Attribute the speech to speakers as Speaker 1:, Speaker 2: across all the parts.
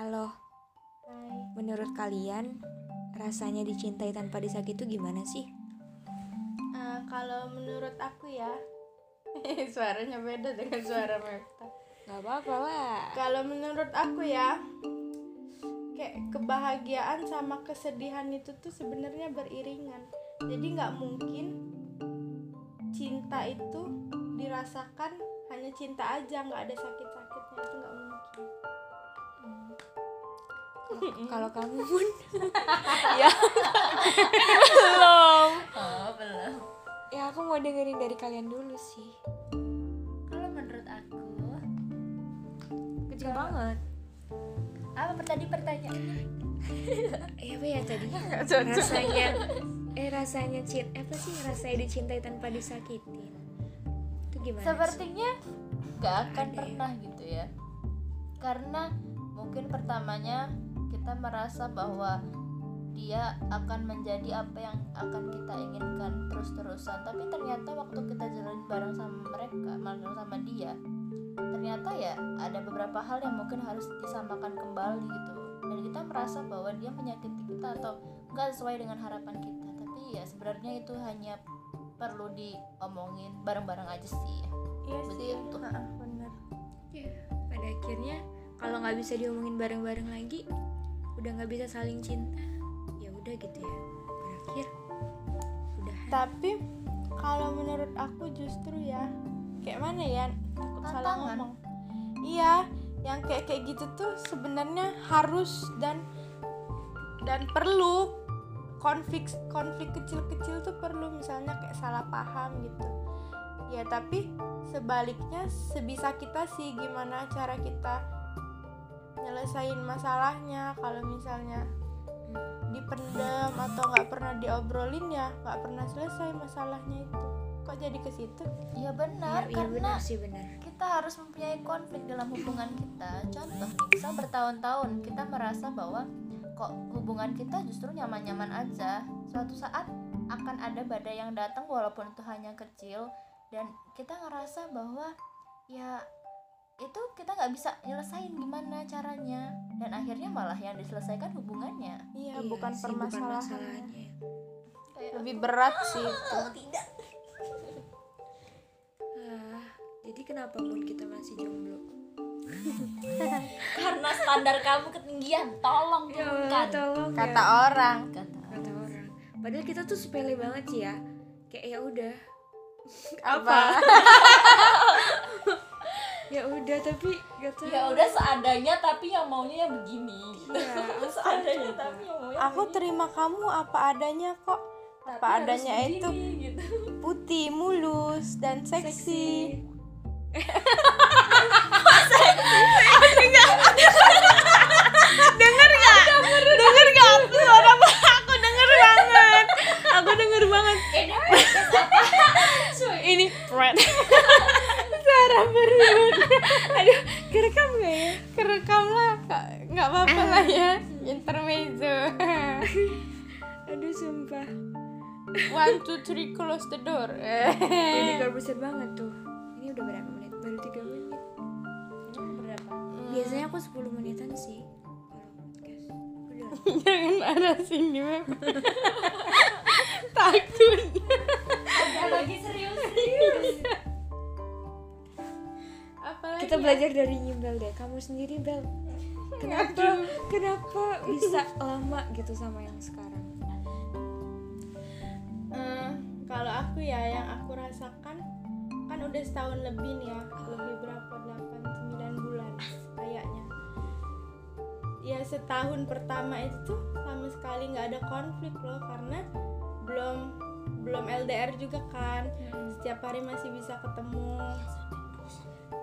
Speaker 1: Halo,
Speaker 2: Hai.
Speaker 1: menurut kalian rasanya dicintai tanpa disakiti itu gimana sih?
Speaker 2: Eh, kalau menurut aku ya, suaranya beda dengan suara Mepta.
Speaker 1: Gak apa-apa lah.
Speaker 2: Kalau menurut aku ya, kayak kebahagiaan sama kesedihan itu tuh sebenarnya beriringan. Jadi nggak mungkin cinta itu dirasakan hanya cinta aja, nggak ada sakit-sakitnya itu nggak mungkin.
Speaker 1: Kalau kamu pun ya belum.
Speaker 3: Oh, belum.
Speaker 1: Ya aku mau dengerin dari kalian dulu sih.
Speaker 3: Kalau menurut aku,
Speaker 1: Kecil banget.
Speaker 3: apa tadi pertanyaannya?
Speaker 1: Eh apa ya tadi? rasanya eh rasanya cint apa sih rasanya dicintai tanpa disakitin? Itu gimana? sih?
Speaker 3: Sepertinya gak akan
Speaker 1: Ada ya.
Speaker 3: pernah gitu ya. Karena mungkin pertamanya kita merasa bahwa dia akan menjadi apa yang akan kita inginkan terus-terusan tapi ternyata waktu kita jalan bareng sama mereka bareng sama dia ternyata ya ada beberapa hal yang mungkin harus disamakan kembali gitu dan kita merasa bahwa dia menyakiti kita atau nggak sesuai dengan harapan kita tapi ya sebenarnya itu hanya perlu diomongin bareng-bareng aja sih ya
Speaker 2: Iya sih,
Speaker 3: Begitu.
Speaker 2: Heeh, bener.
Speaker 1: Ya, pada akhirnya kalau nggak bisa diomongin bareng-bareng lagi, udah nggak bisa saling cinta, ya udah gitu ya. Berakhir. Udah.
Speaker 2: Tapi kalau menurut aku justru ya, kayak mana ya? Takut salah ngomong. Iya, yang kayak kayak gitu tuh sebenarnya harus dan dan perlu konflik konflik kecil-kecil tuh perlu misalnya kayak salah paham gitu ya tapi sebaliknya sebisa kita sih gimana cara kita nyelesain masalahnya. Kalau misalnya dipendam atau nggak pernah diobrolin ya nggak pernah selesai masalahnya itu. Kok jadi ke situ?
Speaker 3: Iya benar
Speaker 1: iya
Speaker 3: karena
Speaker 1: benar sih benar.
Speaker 3: kita harus mempunyai konflik dalam hubungan kita. Contoh nih misal bertahun-tahun kita merasa bahwa kok hubungan kita justru nyaman-nyaman aja. Suatu saat akan ada badai yang datang walaupun itu hanya kecil dan kita ngerasa bahwa ya itu kita nggak bisa nyelesain gimana caranya dan akhirnya malah yang diselesaikan hubungannya
Speaker 2: iya,
Speaker 1: Iya
Speaker 2: bukan
Speaker 1: sih,
Speaker 2: permasalahannya
Speaker 1: masalahnya.
Speaker 3: Kayak
Speaker 2: lebih berat sih itu
Speaker 3: tidak
Speaker 1: Ah, jadi kenapa pun kita masih jomblo?
Speaker 3: karena standar kamu ketinggian tolong
Speaker 1: Ya
Speaker 3: turunkan
Speaker 1: Allah, tolong
Speaker 2: kata
Speaker 1: ya.
Speaker 2: orang
Speaker 3: kata
Speaker 1: kata orang. Padahal kita tuh sepele banget sih ya. Kayak ya udah,
Speaker 2: apa
Speaker 1: ya tapi gak tahu.
Speaker 3: ya udah seadanya tapi yang maunya yang begini.
Speaker 1: Iya, apa
Speaker 3: seadanya tapi yang maunya
Speaker 2: aku terima kamu apa adanya kok.
Speaker 3: Tapi
Speaker 2: apa adanya
Speaker 3: begini,
Speaker 2: itu.
Speaker 3: gitu.
Speaker 2: putih mulus dan seksi, denger nggak? Denger nggak? Suara aku denger banget. Aku denger banget.
Speaker 3: Ini
Speaker 2: Fred perut aduh kerekam nggak ya? Kerekam lah nggak apa-apa lah ya. Intermezzo.
Speaker 1: Aduh sumpah.
Speaker 2: one two three close the door.
Speaker 1: Jadi gak besar banget tuh. Ini udah berapa menit? Baru 3 menit.
Speaker 3: berapa?
Speaker 1: Biasanya aku 10 menitan sih.
Speaker 2: Jangan marah sini Mem. takut.
Speaker 3: Udah lagi serius
Speaker 1: Kita belajar dari Nyimbel deh. Kamu sendiri Bel. Kenapa kenapa bisa lama gitu sama yang sekarang?
Speaker 2: Eh, kalau aku ya yang aku rasakan kan udah setahun lebih nih ya. Lebih berapa? 8 9 bulan kayaknya. Ya setahun pertama itu tuh sama sekali nggak ada konflik loh karena belum belum LDR juga kan. Setiap hari masih bisa ketemu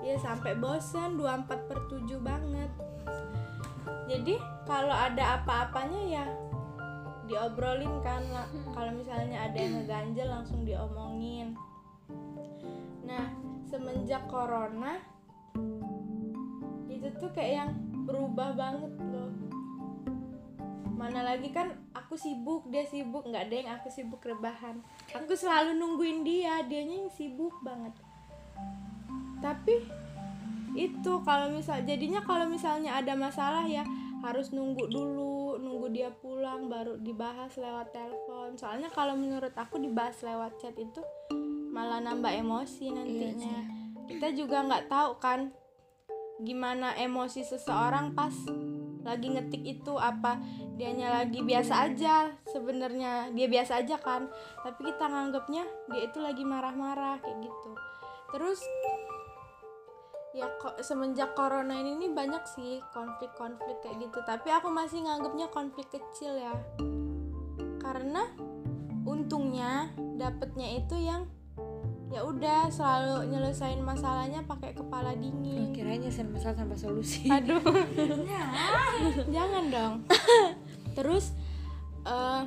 Speaker 2: ya sampai bosen 24 per 7 banget. Jadi kalau ada apa-apanya ya diobrolin kan lah kalau misalnya ada yang ngeganjel langsung diomongin. Nah semenjak corona itu tuh kayak yang berubah banget loh. Mana lagi kan aku sibuk dia sibuk. Nggak ada yang aku sibuk rebahan. Aku selalu nungguin dia dianya yang sibuk banget tapi itu kalau misal jadinya kalau misalnya ada masalah ya harus nunggu dulu nunggu dia pulang baru dibahas lewat telepon. Soalnya kalau menurut aku dibahas lewat chat itu malah nambah emosi nantinya. kita juga nggak tahu kan gimana emosi seseorang pas lagi ngetik itu apa dianya lagi biasa aja sebenarnya. Dia biasa aja kan tapi kita nganggapnya dia itu lagi marah-marah kayak gitu. Terus ya kok semenjak corona ini nih banyak sih konflik-konflik kayak gitu. Tapi aku masih nganggapnya konflik kecil ya. Karena untungnya dapetnya itu yang ya udah selalu nyelesain masalahnya pakai kepala
Speaker 1: Oh,
Speaker 2: dingin
Speaker 1: kirain nyelesain masalah tanpa solusi.
Speaker 2: Aduh. Jangan dong. Terus eh,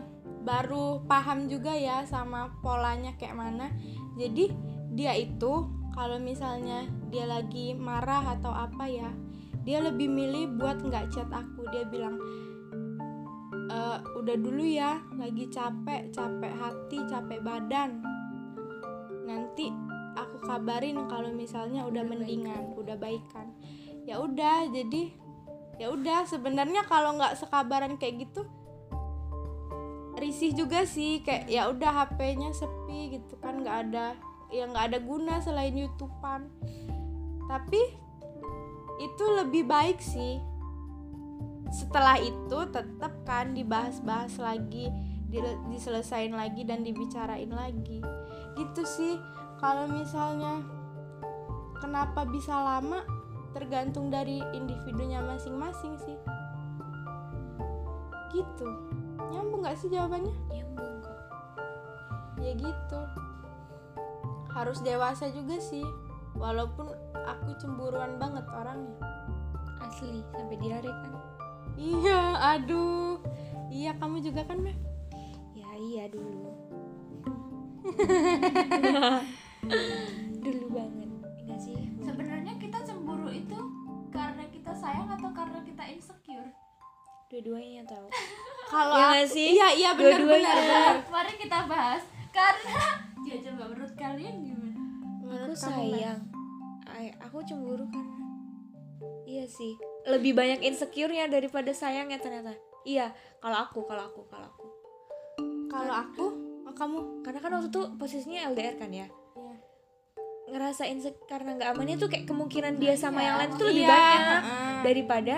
Speaker 2: baru paham juga ya sama polanya kayak mana. Jadi dia itu kalau misalnya dia lagi marah atau apa ya dia lebih milih buat nggak chat aku. Dia bilang "Eh, udah dulu ya lagi capek capek hati capek badan. Nanti aku kabarin kalau misalnya udah mendingan udah baikan ya udah jadi ya udah. Sebenarnya kalau nggak sekabaran kayak gitu risih juga sih. Kayak ya udah HP-nya sepi gitu kan nggak ada ya nggak ada guna selain YouTubean. Tapi itu lebih baik sih. Setelah itu tetap kan dibahas-bahas lagi diselesain lagi dan dibicarain lagi. Gitu sih. Kalau misalnya kenapa bisa lama tergantung dari individunya masing-masing sih. Gitu. Nyambung nggak sih jawabannya?
Speaker 1: Nyambung kok.
Speaker 2: Ya gitu harus dewasa juga sih. Walaupun aku cemburuan banget orangnya.
Speaker 1: Asli sampai diare kan?
Speaker 2: Iya aduh. Iya kamu juga kan Meh?
Speaker 1: ya iya dulu. Dulu banget enggak sih.
Speaker 3: Sebenarnya kita cemburu itu karena kita sayang atau karena kita insecure?
Speaker 1: Dua-duanya tahu
Speaker 2: kalau
Speaker 1: Ya
Speaker 2: aku-
Speaker 1: sih?
Speaker 2: iya iya benar benar.
Speaker 3: Mari kita bahas. Karena
Speaker 1: aku
Speaker 2: kamu,
Speaker 1: sayang. Ay, aku cemburu karena iya sih. Lebih banyak insecure-nya daripada sayangnya ternyata. Iya kalau aku kalau aku kalau aku.
Speaker 2: Kalau aku? Oh, kamu?
Speaker 1: Karena kan waktu itu posisinya LDR kan ya?
Speaker 2: Iya.
Speaker 1: ngerasa insecure karena nggak amannya tuh kayak kemungkinan dia sama
Speaker 3: iya,
Speaker 1: yang lain tuh lebih
Speaker 2: Iya,
Speaker 1: banyak
Speaker 2: heeh.
Speaker 1: daripada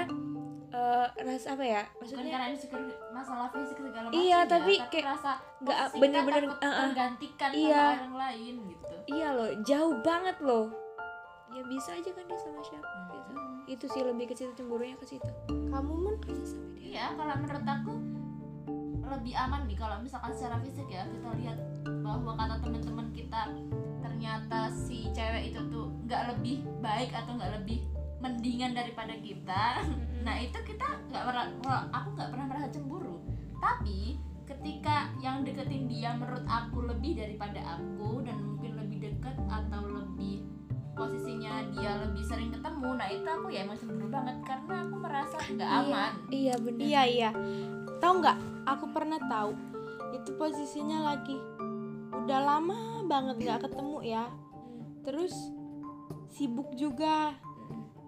Speaker 1: eh, rasa apa ya?
Speaker 3: Bukan
Speaker 1: maksudnya
Speaker 3: karena insecure masalah fisik segala macam
Speaker 1: Iya,
Speaker 3: ya,
Speaker 1: tapi
Speaker 3: tapi
Speaker 1: kayak
Speaker 3: rasa
Speaker 1: nggak bener-bener, uh-uh.
Speaker 3: tergantikan
Speaker 1: Iya.
Speaker 3: sama orang lain gitu.
Speaker 1: Iya loh jauh banget loh. Ya bisa aja kan dia sama siapa gitu. Itu sih lebih ke situ cemburunya ke situ.
Speaker 2: Kamu men
Speaker 3: Iya, kalau menurut aku lebih aman nih kalau misalkan secara fisik ya kita lihat bahwa kata teman-teman kita ternyata si cewek itu tuh nggak lebih baik atau nggak lebih mendingan daripada kita. Nah itu kita nggak pernah, aku nggak pernah merasa cemburu. Tapi ketika yang deketin dia menurut aku lebih daripada aku dan mungkin lebih dekat atau lebih posisinya dia lebih sering ketemu, nah itu aku ya emang cemburu banget karena aku merasa nggak
Speaker 1: Iya,
Speaker 3: aman.
Speaker 1: iya benar
Speaker 2: iya iya. Tahu nggak? Aku pernah tahu. Itu posisinya lagi udah lama banget nggak ketemu ya. Terus sibuk juga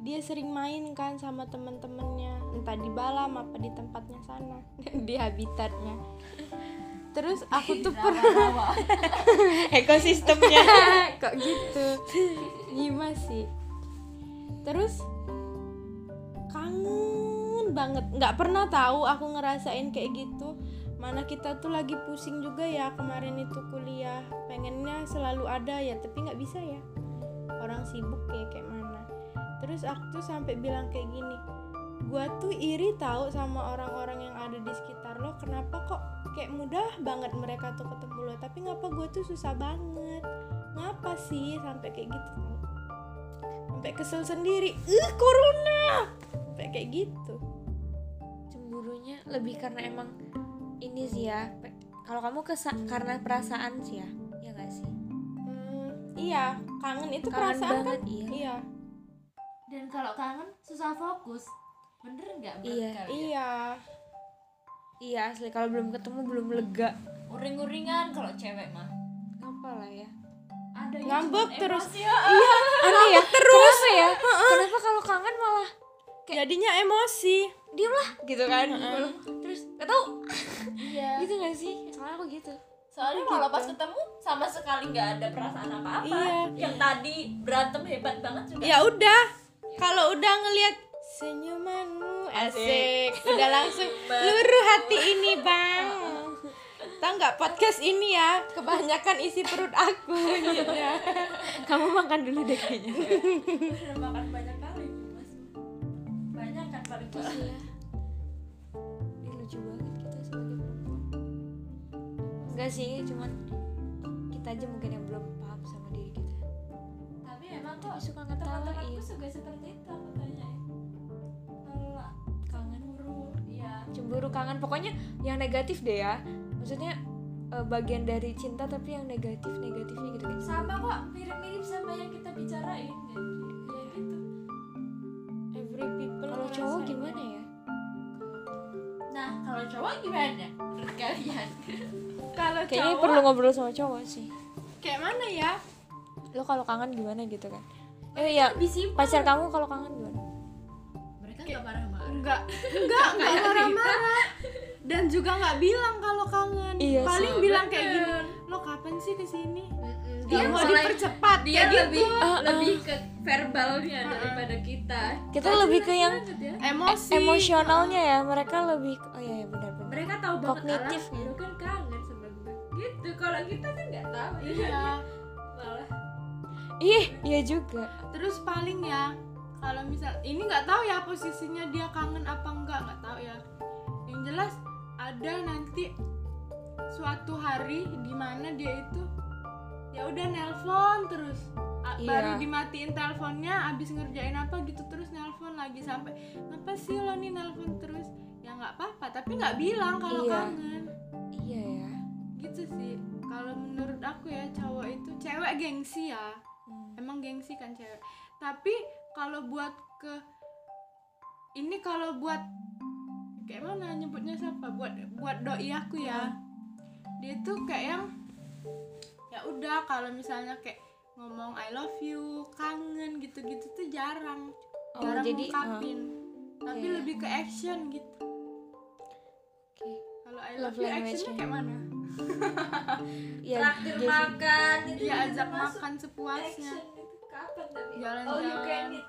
Speaker 2: dia sering main kan sama temen-temennya. Entah di balam apa di tempatnya sana. Di habitatnya. Terus aku tuh pernah
Speaker 1: ekosistemnya.
Speaker 2: Kok gitu? Gimana sih. Terus kangen banget. Nggak pernah tahu aku ngerasain kayak gitu. Mana kita tuh lagi pusing juga ya kemarin itu kuliah. Pengennya selalu ada ya tapi nggak bisa ya. Orang sibuk kayak kayak terus aku tuh sampai bilang kayak gini gua tuh iri tahu sama orang-orang yang ada di sekitar lo kenapa kok kayak mudah banget mereka tuh ketemu lo tapi ngapa gua tuh susah banget? Ngapa sih? Sampai kayak gitu tau? sampai kesel sendiri eh corona! Sampai kayak gitu.
Speaker 1: Cemburunya lebih karena emang ini sih ya kalau kamu kesa karena perasaan sih ya ya nggak sih?
Speaker 2: Hmm, iya kangen itu
Speaker 1: kangen
Speaker 2: perasaan
Speaker 1: banget
Speaker 2: kan
Speaker 1: iya.
Speaker 2: Iya
Speaker 3: dan kalau kangen susah fokus. Bener nggak
Speaker 1: Iya,
Speaker 3: kalian?
Speaker 2: iya.
Speaker 1: Iya asli. Kalau belum ketemu belum lega.
Speaker 3: Uring-uringan kalau cewek mah.
Speaker 1: Apa lah ya?
Speaker 3: Ada yang
Speaker 2: Ngambek terus.
Speaker 3: emosi, ya.
Speaker 1: aneh ya. Terus. kenapa ya kenapa kalau kangen malah Kayak-
Speaker 2: jadinya emosi.
Speaker 1: Diem lah. Gitu kan? Terus gak tau
Speaker 3: iya.
Speaker 1: Gitu gak sih? Soalnya aku gitu.
Speaker 3: Soalnya kalau pas ketemu sama sekali nggak ada perasaan apa-apa.
Speaker 2: Iya.
Speaker 3: yang tadi berantem hebat banget juga.
Speaker 2: Ya udah kalau udah ngelihat senyumanmu asik. Udah langsung luruh hati ini bang. Tahu nggak podcast ini ya kebanyakan isi perut aku
Speaker 1: kamu makan dulu deh kayaknya.
Speaker 3: Udah makan banyak kali mas. Banyak kan paling parah
Speaker 1: iya. Lucu banget kita sebagai perempuan. Enggak sih cuman kita aja mungkin yang
Speaker 3: kok
Speaker 1: suka ngetawain.
Speaker 3: teman-temanku juga seperti itu aku tanya. Kalau
Speaker 1: kangen
Speaker 3: buru ya
Speaker 1: cemburu kangen. Pokoknya yang negatif deh ya. Maksudnya eh, bagian dari cinta tapi yang negatif negatifnya gitu kan
Speaker 3: sama kok mirip-mirip sama yang kita bicarain ya, ya gitu.
Speaker 2: Every people
Speaker 1: kalau cowok gimana ya?
Speaker 3: Nah kalau cowok gimana? Menurut kalian?
Speaker 2: Kalau
Speaker 1: kayaknya
Speaker 2: cowok
Speaker 1: perlu ngobrol sama cowok sih.
Speaker 2: Kayak mana ya?
Speaker 1: Lo kalau kangen gimana gitu kan eh ya pacar kamu kalau kangen gimana?
Speaker 3: Mereka nggak marah-marah.
Speaker 2: enggak enggak enggak marah-marah. Dan juga nggak bilang kalau kangen.
Speaker 1: Iya
Speaker 2: paling bilang kayak gini lo kapan sih ke sini
Speaker 3: dia
Speaker 2: dia mau dipercepat
Speaker 3: dia
Speaker 2: gitu.
Speaker 3: lebih
Speaker 1: Ah, ah.
Speaker 3: lebih ke verbalnya daripada kita.
Speaker 1: Kita lebih ke yang
Speaker 3: ya.
Speaker 2: emosi.
Speaker 1: Emosionalnya ya. Mereka lebih oh iya ya benar-benar
Speaker 3: mereka tahu banget
Speaker 1: Kognitif. ya.
Speaker 3: kan kangen sama gue. Gitu. Kalau kita kan nggak tahu ya.
Speaker 2: Iya
Speaker 1: ih iya juga
Speaker 2: terus paling ya kalau misal ini nggak tahu ya posisinya dia kangen apa enggak nggak tahu ya yang jelas ada nanti suatu hari di mana dia itu ya udah nelpon terus A-
Speaker 1: Iya.
Speaker 2: baru dimatiin teleponnya abis ngerjain apa gitu terus nelpon lagi sampai ngapa sih lo nih nelpon terus ya nggak apa-apa tapi nggak bilang kalau
Speaker 1: Iya.
Speaker 2: kangen
Speaker 1: iya ya
Speaker 2: gitu sih kalau menurut aku ya cowok itu cewek gengsi ya. Emang gengsi kan cewek. Tapi kalau buat ke ini kalau buat kayak mana nyebutnya siapa? Buat buat doi aku ya. Dia tuh kayak yang ya udah kalau misalnya kayak ngomong I love you kangen gitu-gitu tuh jarang.
Speaker 1: Oh,
Speaker 2: jarang
Speaker 1: jadi,
Speaker 2: ngungkapin. tapi
Speaker 1: iya.
Speaker 2: lebih ke action gitu.
Speaker 1: Oke.
Speaker 2: Kalau I
Speaker 1: Love
Speaker 2: love, you actionnya kayak mana
Speaker 1: ya
Speaker 3: traktir
Speaker 1: jadi-
Speaker 3: makan itu
Speaker 2: ya ajak makan sepuasnya. Jalan-jalan.
Speaker 3: all you can eat.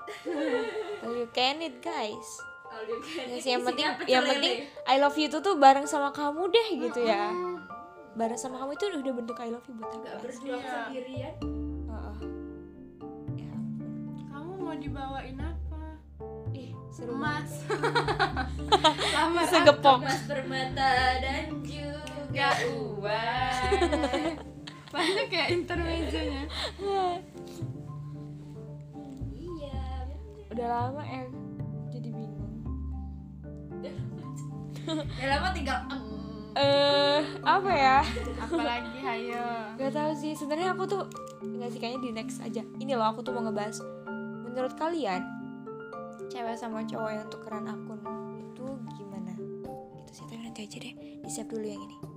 Speaker 1: Oh you can it guys.
Speaker 3: All you can
Speaker 1: ya
Speaker 3: eat.
Speaker 1: sih yang penting yang penting I love you itu tuh bareng sama kamu deh gitu ya. Bareng sama kamu itu udah bentuk I love you buat aku
Speaker 3: nggak
Speaker 1: guys.
Speaker 3: berjuang
Speaker 2: Iya.
Speaker 3: sendirian.
Speaker 1: Heeh. ya
Speaker 2: kamu mau dibawain apa?
Speaker 1: Ih seru
Speaker 2: emas. lamar
Speaker 1: segepok.
Speaker 3: emas permata dan juga uang.
Speaker 2: Banyak kayak intermezzonya.
Speaker 3: Iya.
Speaker 1: Udah lama ya jadi bingung.
Speaker 3: Ya lama tinggal em.
Speaker 1: eh apa ya?
Speaker 2: Apalagi hayo
Speaker 1: Gak tahu sih sebenarnya aku tuh nggak sih kayaknya di next aja. Ini loh aku tuh mau ngebahas. Menurut kalian cewek sama cowok yang tukeran akun itu gimana? Gitu sih tapi nanti aja deh. Di save dulu yang ini